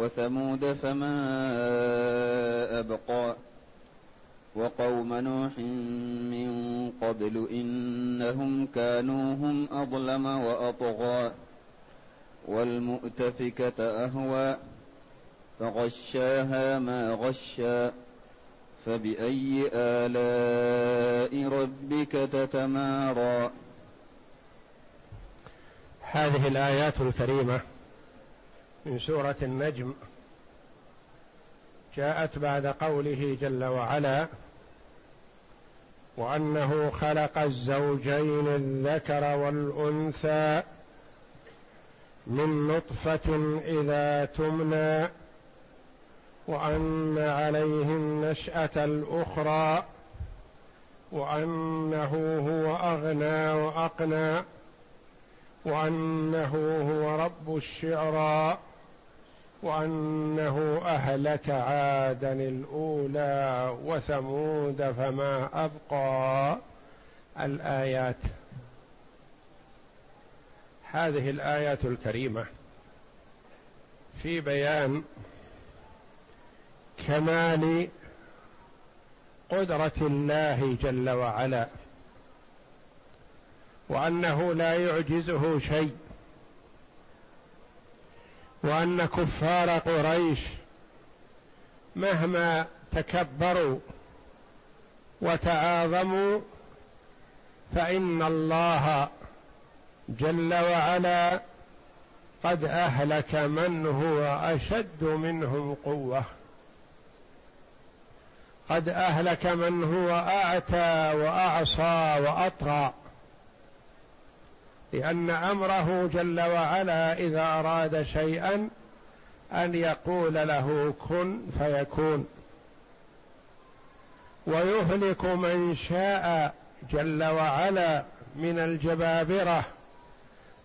وثمود فما أبقى وقوم نوح من قبل إنهم كانوا هم أظلم وأطغى والمؤتفكة أهوى فغشاها ما غشى فبأي آلاء ربك تتمارى هذه الآيات الكريمة من سورة النجم جاءت بعد قوله جل وعلا وأنه خلق الزوجين الذكر والأنثى من نطفة إذا تمنى وأن عليه النشأة الأخرى وأنه هو أغنى وأقنى وأنه هو رب الشعرى وأنه أهلك عادا الأولى وثمود فما أبقى الآيات. هذه الآيات الكريمة في بيان كمال قدرة الله جل وعلا وأنه لا يعجزه شيء. وأن كفار قريش مهما تكبروا وتعاظموا فإن الله جل وعلا قد أهلك من هو أشد منهم قوة. قد أهلك من هو أعتى وأعصى وأطغى. لأن أمره جل وعلا إذا أراد شيئا أن يقول له كن فيكون. ويهلك من شاء جل وعلا من الجبابرة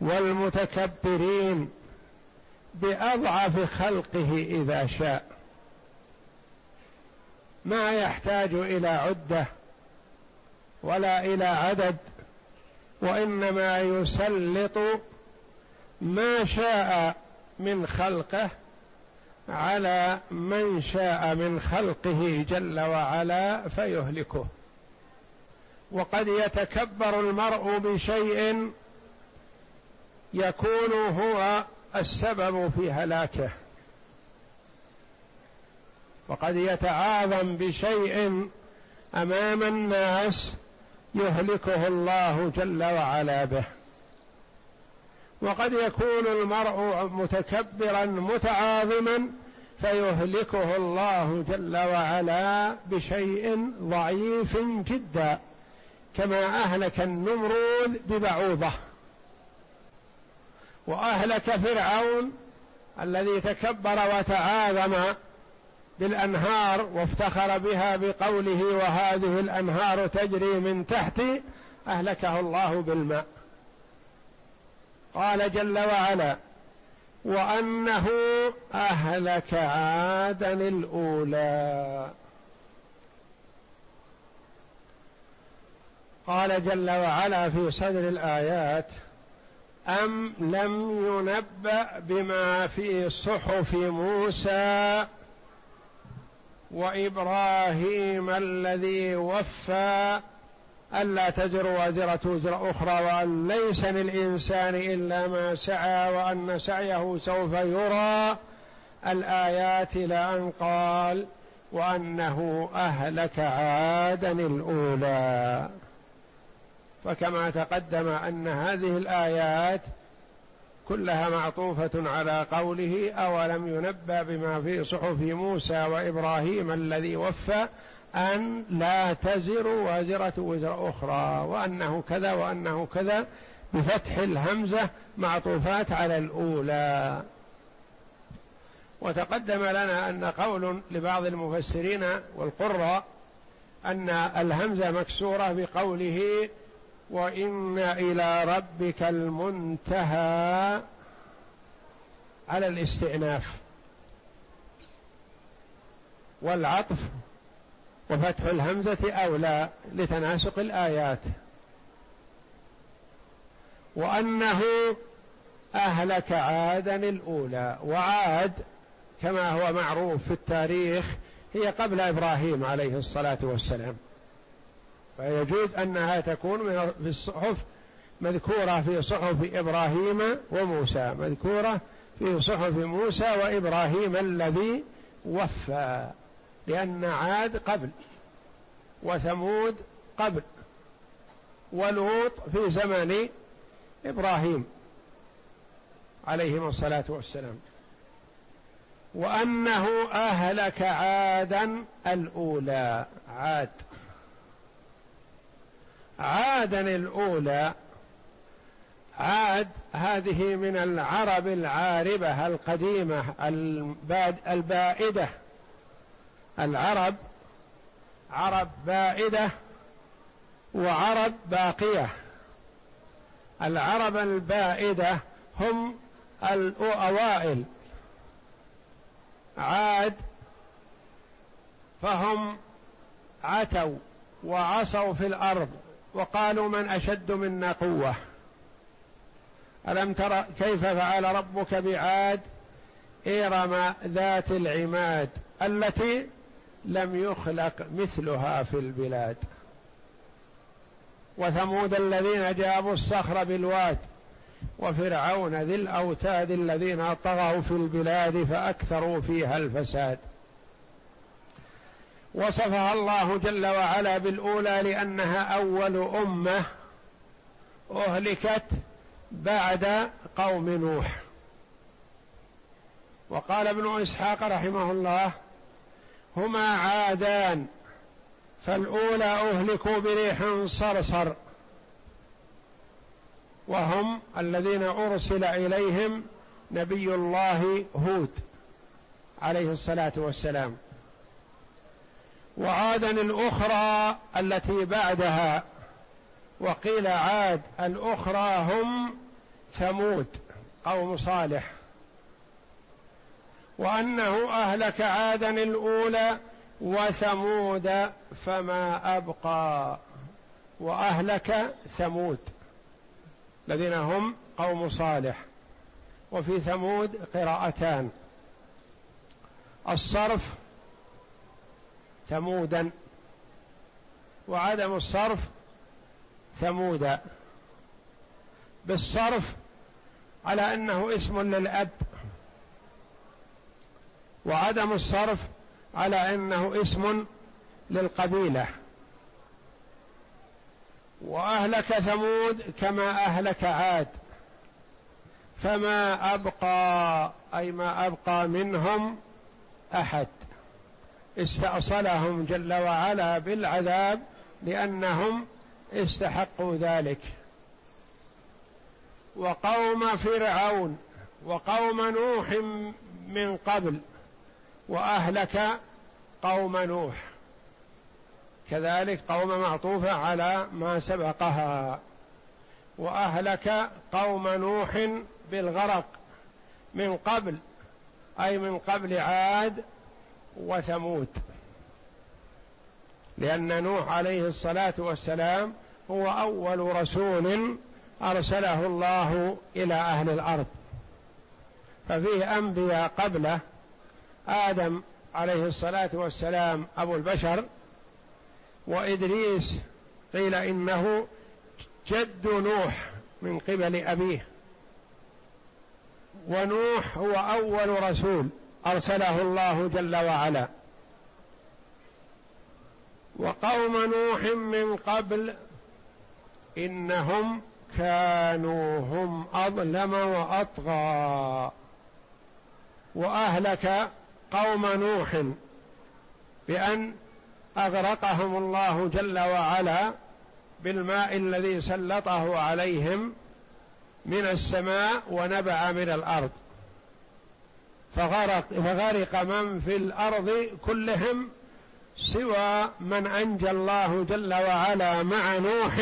والمتكبرين بأضعف خلقه إذا شاء. ما يحتاج إلى عدة ولا إلى عدد وإنما يسلط ما شاء من خلقه على من شاء من خلقه جل وعلا فيهلكه. وقد يتكبر المرء بشيء يكون هو السبب في هلاكه. وقد يتعاظم بشيء أمام الناس يهلكه الله جل وعلا به. وقد يكون المرء متكبرا متعاظما فيهلكه الله جل وعلا بشيء ضعيف جدا كما أهلك النمرود ببعوضة. وأهلك فرعون الذي تكبر وتعاظم بالأنهار وافتخر بها بقوله وهذه الأنهار تجري من تحتي أهلكه الله بالماء. قال جل وعلا وأنه أهلك عادا الأولى. قال جل وعلا في صدر الآيات أم لم ينبأ بما في صحف موسى وإبراهيم الذي وفى ألا تزر وازرة وزر أخرى وأن ليس للإنسان إلا ما سعى وأن سعيه سوف يرى الآيات إلى أن قال وأنه أهلك عادا الأولى. فكما تقدم أن هذه الآيات كلها معطوفة على قوله أولم ينبأ بما في صحف موسى وإبراهيم الذي وفى أن لا تزر وازرة وزر أخرى وأنه كذا وأنه كذا بفتح الهمزة معطوفات على الأولى. وتقدم لنا أن قول لبعض المفسرين والقراء أن الهمزة مكسورة بقوله وإن إلى ربك المنتهى على الاستئناف والعطف وفتح الهمزة أولى لتناسق الآيات. وأنه أهلك عادا الأولى وعاد كما هو معروف في التاريخ هي قبل إبراهيم عليه الصلاة والسلام. فيجوز أنها تكون في الصحف مذكورة في صحف إبراهيم وموسى مذكورة في صحف موسى وإبراهيم الذي وفى لأن عاد قبل وثمود قبل ولوط في زمن إبراهيم عليهم الصلاة والسلام. وأنه أهلك عادا الأولى عاد. عادا الأولى. عاد هذه من العرب العاربة القديمة البائدة. العرب عرب بائدة وعرب باقية. العرب البائدة هم الأوائل. عاد فهم عتوا وعصوا في الأرض. وقالوا من أشد منا قوة. ألم تر كيف فعل ربك بعاد إرم ذات العماد التي لم يخلق مثلها في البلاد. وثمود الذين جابوا الصخر بالواد وفرعون ذي الأوتاد الذين طغوا في البلاد فأكثروا فيها الفساد. وصفها الله جل وعلا بالأولى لأنها أول أمة أهلكت بعد قوم نوح. وقال ابن إسحاق رحمه الله هما عادان فالأولى أهلكوا بريح صرصر وهم الذين أرسل إليهم نبي الله هود عليه الصلاة والسلام. وعادا الأخرى التي بعدها. وقيل عاد الأخرى هم ثمود قوم صالح وأنه أهلك عادا الأولى وثمود فما أبقى. وأهلك ثمود الذين هم قوم صالح. وفي ثمود قراءتان. الصرف ثمودا وعدم الصرف ثمودا. بالصرف على أنه اسم للأب وعدم الصرف على أنه اسم للقبيلة. وأهلك ثمود كما أهلك عاد فما أبقى أي ما أبقى منهم أحد. استأصلهم جل وعلا بالعذاب لأنهم استحقوا ذلك. وقوم فرعون وقوم نوح من قبل وأهلك قوم نوح. كذلك قوم معطوفة على ما سبقها. وأهلك قوم نوح بالغرق من قبل أي من قبل عاد وثمود. لأن نوح عليه الصلاة والسلام هو أول رسول أرسله الله إلى أهل الأرض. ففيه أنبياء قبله آدم عليه الصلاة والسلام أبو البشر وإدريس قيل إنه جد نوح من قبل أبيه. ونوح هو أول رسول. أرسله الله جل وعلا. وقوم نوح من قبل إنهم كانوا هم أظلم وأطغى. وأهلك قوم نوح بأن أغرقهم الله جل وعلا بالماء الذي سلطه عليهم من السماء ونبع من الأرض. فغرق فغرق من في الأرض كلهم سوى من أنجى الله جل وعلا مع نوح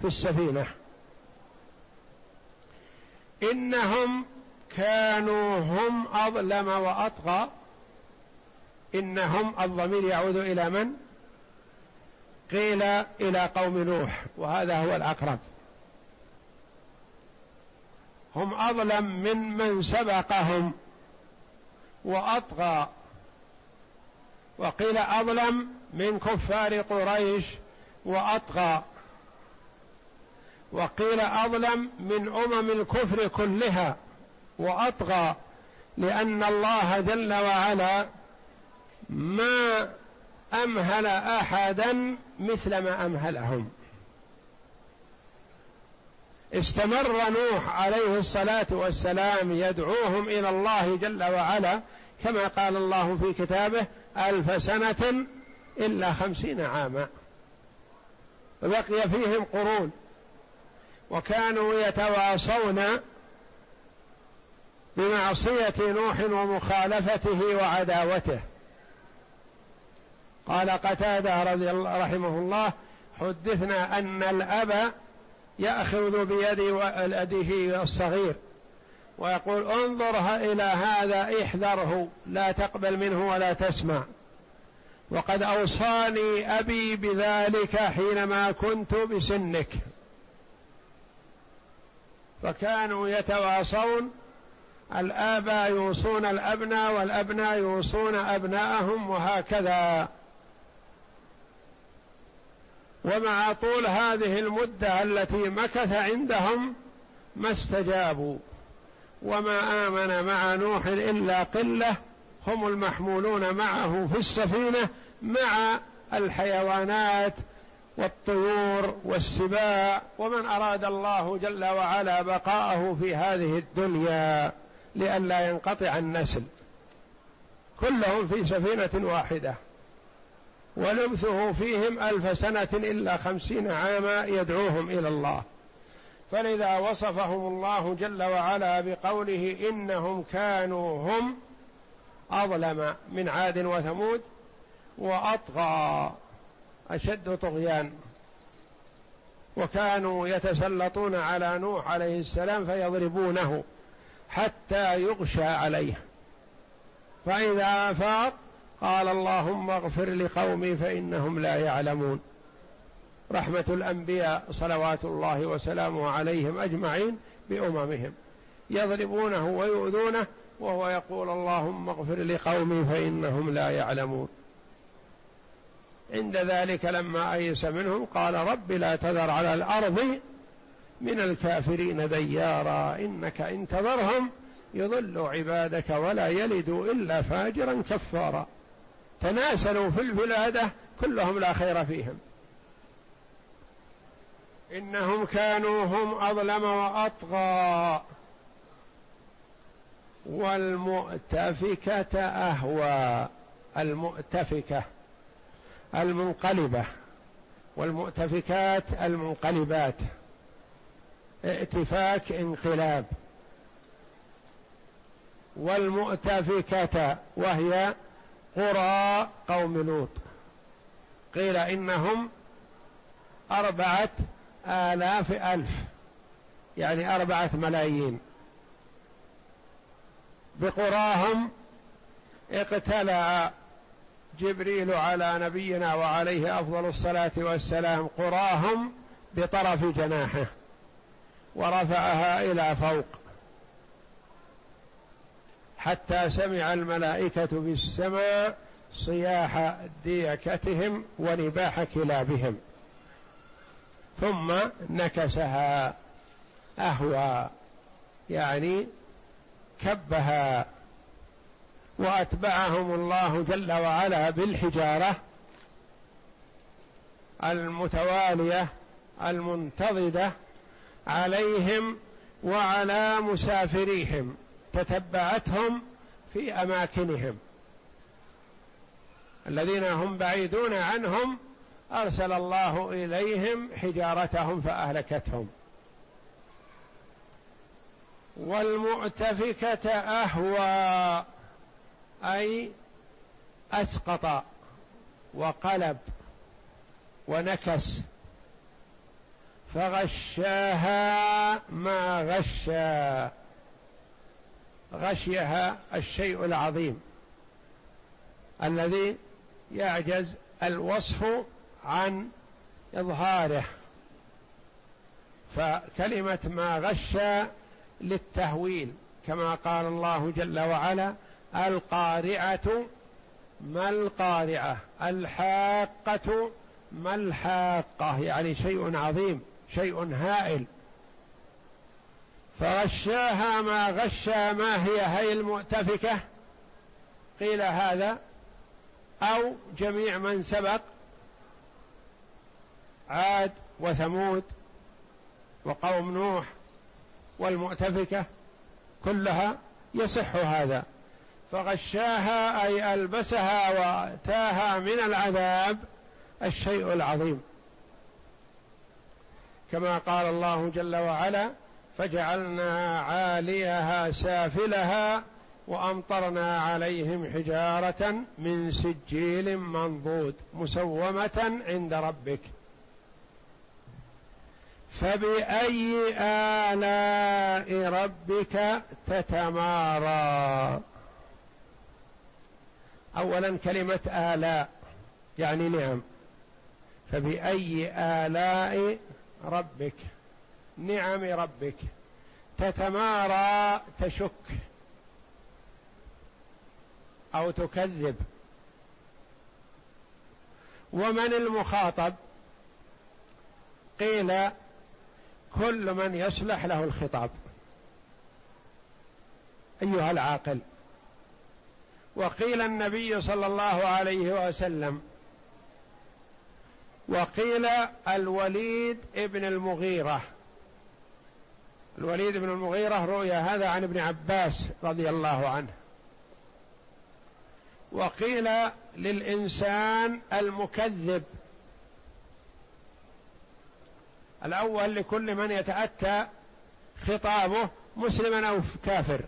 في السفينة. إنهم كانوا هم أظلم وأطغى. إنهم الضمير يعود إلى من؟ قيل إلى قوم نوح وهذا هو الأقرب. هم أظلم من من سبقهم. وأطغى. وقيل أظلم من كفار قريش وأطغى. وقيل أظلم من أمم الكفر كلها وأطغى لأن الله جل وعلا ما أمهل أحدا مثل ما أمهلهم. استمر نوح عليه الصلاة والسلام يدعوهم إلى الله جل وعلا كما قال الله في كتابه ألف سنة إلا خمسين عاما. بقي فيهم قرون. وكانوا يتواصون بمعصية نوح ومخالفته وعداوته. قال قتادة رضي الله رحمه الله حدثنا أن الأب يأخذ بيد ولده الصغير ويقول انظر إلى هذا احذره لا تقبل منه ولا تسمع. وقد أوصاني أبي بذلك حينما كنت بسنك. فكانوا يتواصون الآباء يوصون الأبناء والأبناء يوصون أبناءهم وهكذا. ومع طول هذه المدة التي مكث عندهم ما استجابوا. وما آمن مع نوح إلا قلة هم المحمولون معه في السفينة مع الحيوانات والطيور والسباع ومن أراد الله جل وعلا بقاءه في هذه الدنيا لئلا ينقطع النسل. كلهم في سفينة واحدة. ولمثه فيهم ألف سنة إلا خمسين عاما يدعوهم إلى الله. فلذا وصفهم الله جل وعلا بقوله إنهم كانوا هم أظلم من عاد وثمود وأطغى أشد طغيان. وكانوا يتسلطون على نوح عليه السلام فيضربونه حتى يغشى عليه. فإذا أفاق قال اللهم اغفر لقومي فإنهم لا يعلمون. رحمة الأنبياء صلوات الله وسلامه عليهم أجمعين بأممهم. يضربونه ويؤذونه وهو يقول اللهم اغفر لقومي فإنهم لا يعلمون. عند ذلك لما أيس منهم قال رب لا تذر على الأرض من الكافرين ديارا إنك إن تذرهم يضلوا عبادك ولا يلدوا إلا فاجرا كفارا. تناسلوا في الولادة كلهم لا خير فيهم. إنهم كانوا هم أظلم وأطغى. والمؤتفكة أهوى. المؤتفكة المنقلبة. والمؤتفكات المنقلبات. ائتفاك انقلاب. والمؤتفكة وهي قرى قوم لوط. قيل إنهم أربعة آلاف ألف يعني أربعة ملايين. بقراهم اقتلع جبريل على نبينا وعليه أفضل الصلاة والسلام قراهم بطرف جناحه ورفعها إلى فوق. حتى سمع الملائكة في السماء صياح ديكتهم ونباح كلابهم. ثم نكسها أهوى يعني كبها وأتبعهم الله جل وعلا بالحجارة المتوالية المنتظدة عليهم وعلى مسافريهم. تتبعتهم في أماكنهم. الذين هم بعيدون عنهم أرسل الله إليهم حجارتهم فأهلكتهم. والمؤتفكة أهوى أي أسقط وقلب ونكس. فغشاها ما غشى غشيها الشيء العظيم الذي يعجز الوصف عن إظهاره. فكلمة ما غشى للتهويل كما قال الله جل وعلا القارعة ما القارعة؟ الحاقة ما الحاقة. يعني شيء عظيم شيء هائل. فغشاها ما غشى ما هي هي المؤتفكة. قيل هذا أو جميع من سبق عاد وثمود وقوم نوح والمؤتفكة كلها يصح هذا. فغشاها أي ألبسها وأتاها من العذاب الشيء العظيم. كما قال الله جل وعلا فجعلنا عاليها سافلها وأمطرنا عليهم حجارة من سجيل منضود مسومة عند ربك. فبأي آلاء ربك تتمارى؟ اولا كلمة آلاء يعني نعم. فبأي آلاء ربك؟ نعم ربك. تتمارى تشك. أو تكذب. ومن المخاطب؟ قيل كل من يصلح له الخطاب. أيها العاقل. وقيل النبي صلى الله عليه وسلم. وقيل الوليد ابن المغيرة. الوليد بن المغيرة روي هذا عن ابن عباس رضي الله عنه. وقيل للإنسان المكذب. الأول لكل من يتأتى خطابه مسلما أو كافر.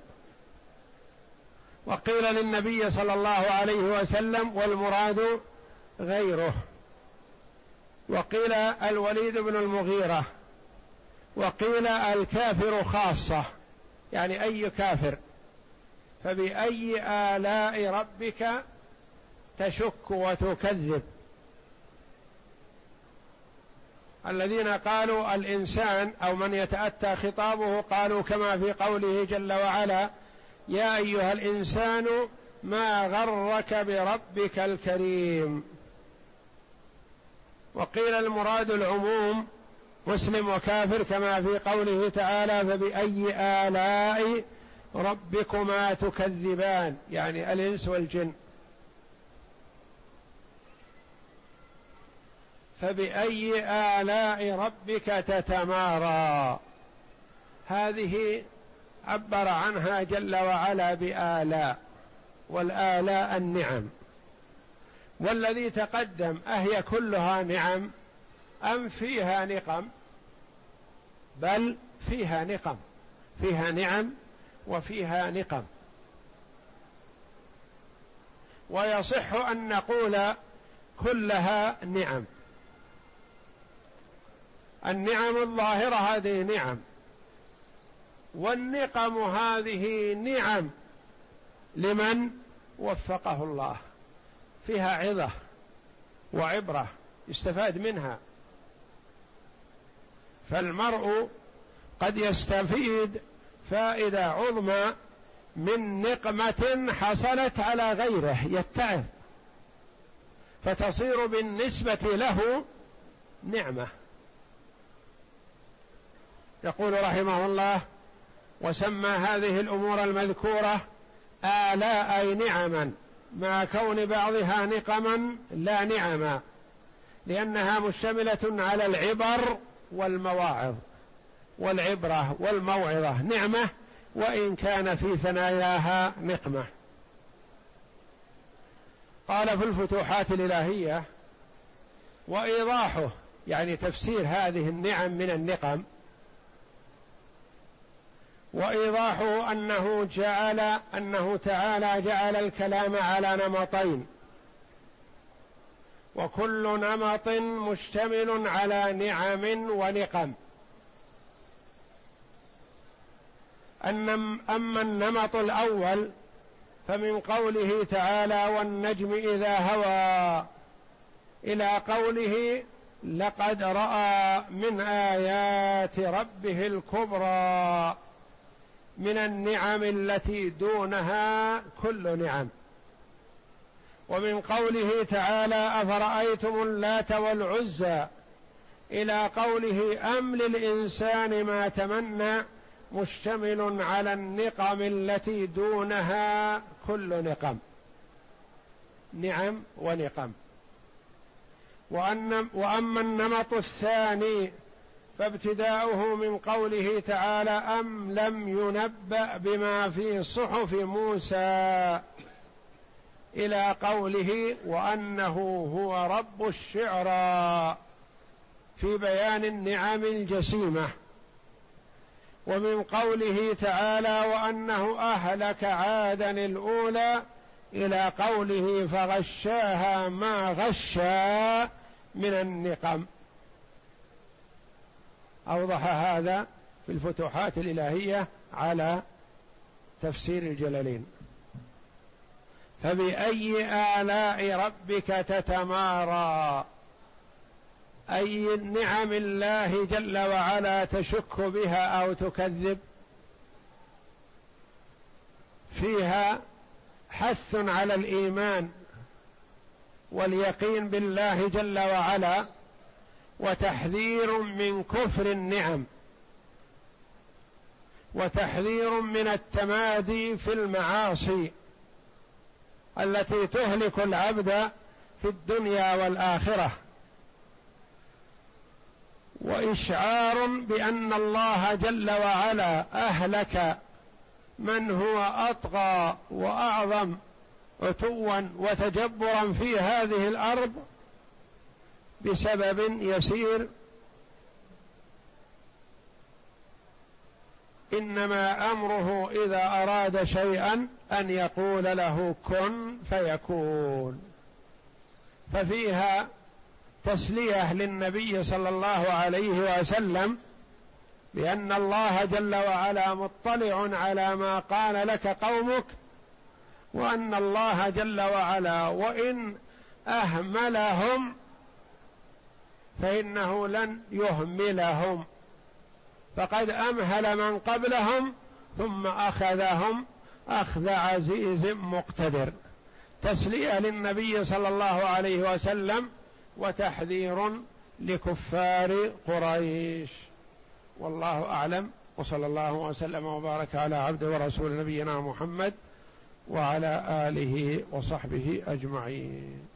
وقيل للنبي صلى الله عليه وسلم والمراد غيره. وقيل الوليد بن المغيرة وقيل الكافر خاصة يعني أي كافر. فبأي آلاء ربك تشك وتكذب؟ الذين قالوا الإنسان أو من يتأتى خطابه قالوا كما في قوله جل وعلا يا أيها الإنسان ما غرك بربك الكريم. وقيل المراد العموم مسلم وكافر كما في قوله تعالى فبأي آلاء ربكما تكذبان؟ يعني الإنس والجن. فبأي آلاء ربك تتمارى. هذه عبر عنها جل وعلا بآلاء والآلاء النعم. والذي تقدم أهي كلها نعم أم فيها نقم؟ بل فيها نقم. فيها نعم وفيها نقم. ويصح أن نقول كلها نعم. النعم الظاهرة هذه نعم. والنقم هذه نعم. لمن وفقه الله. فيها عظة وعبرة. يستفاد منها. فالمرء قد يستفيد فائدة عظمى من نقمة حصلت على غيره يتعظ فتصير بالنسبة له نعمة. يقول رحمه الله وسمى هذه الأمور المذكورة آلاء أي نعما مع كون بعضها نقما لا نعما لأنها مشتملة على العبر والمواعظ والعبرة والموعظة نعمة وإن كان في ثناياها نقمة. قال في الفتوحات الإلهية وإيضاحه يعني تفسير هذه النعم من النقم. وإيضاحه أنه جعل أنه تعالى جعل الكلام على نمطين. وكل نمط مشتمل على نعم ونقم. أما النمط الأول فمن قوله تعالى والنجم إذا هوى إلى قوله لقد رأى من آيات ربه الكبرى من النعم التي دونها كل نعم. ومن قوله تعالى أفرأيتم اللات والعزى إلى قوله أم للإنسان ما تمنى مشتمل على النقم التي دونها كل نقم. نعم ونقم. وأن وأما النمط الثاني فابتداؤه من قوله تعالى أم لم ينبأ بما في صحف موسى. إلى قوله وأنه هو رب الشعرى في بيان النعم الجسيمة ومن قوله تعالى وأنه أهلك عادا الأولى إلى قوله فغشاها ما غشا من النقم. أوضح هذا في الفتوحات الإلهية على تفسير الجلالين. فبأي آلاء ربك تتمارى؟ أي نعم الله جل وعلا تشك بها أو تكذب؟ فيها حث على الإيمان واليقين بالله جل وعلا وتحذير من كفر النعم وتحذير من التمادي في المعاصي. التي تهلك العبد في الدنيا والآخرة. وإشعار بأن الله جل وعلا أهلك من هو أطغى وأعظم عتوا وتجبرا في هذه الأرض بسبب يسير. إنما أمره إذا أراد شيئا أن يقول له كن فيكون. ففيها تسلية للنبي صلى الله عليه وسلم بأن الله جل وعلا مطلع على ما قال لك قومك وأن الله جل وعلا وإن أهملهم فإنه لن يهملهم. فقد أمهل من قبلهم ثم أخذهم اخذ عزيز مقتدر. تسلية للنبي صلى الله عليه وسلم وتحذير لكفار قريش. والله أعلم. وصلى الله وسلم وبارك على عبد ورسول نبينا محمد وعلى آله وصحبه أجمعين.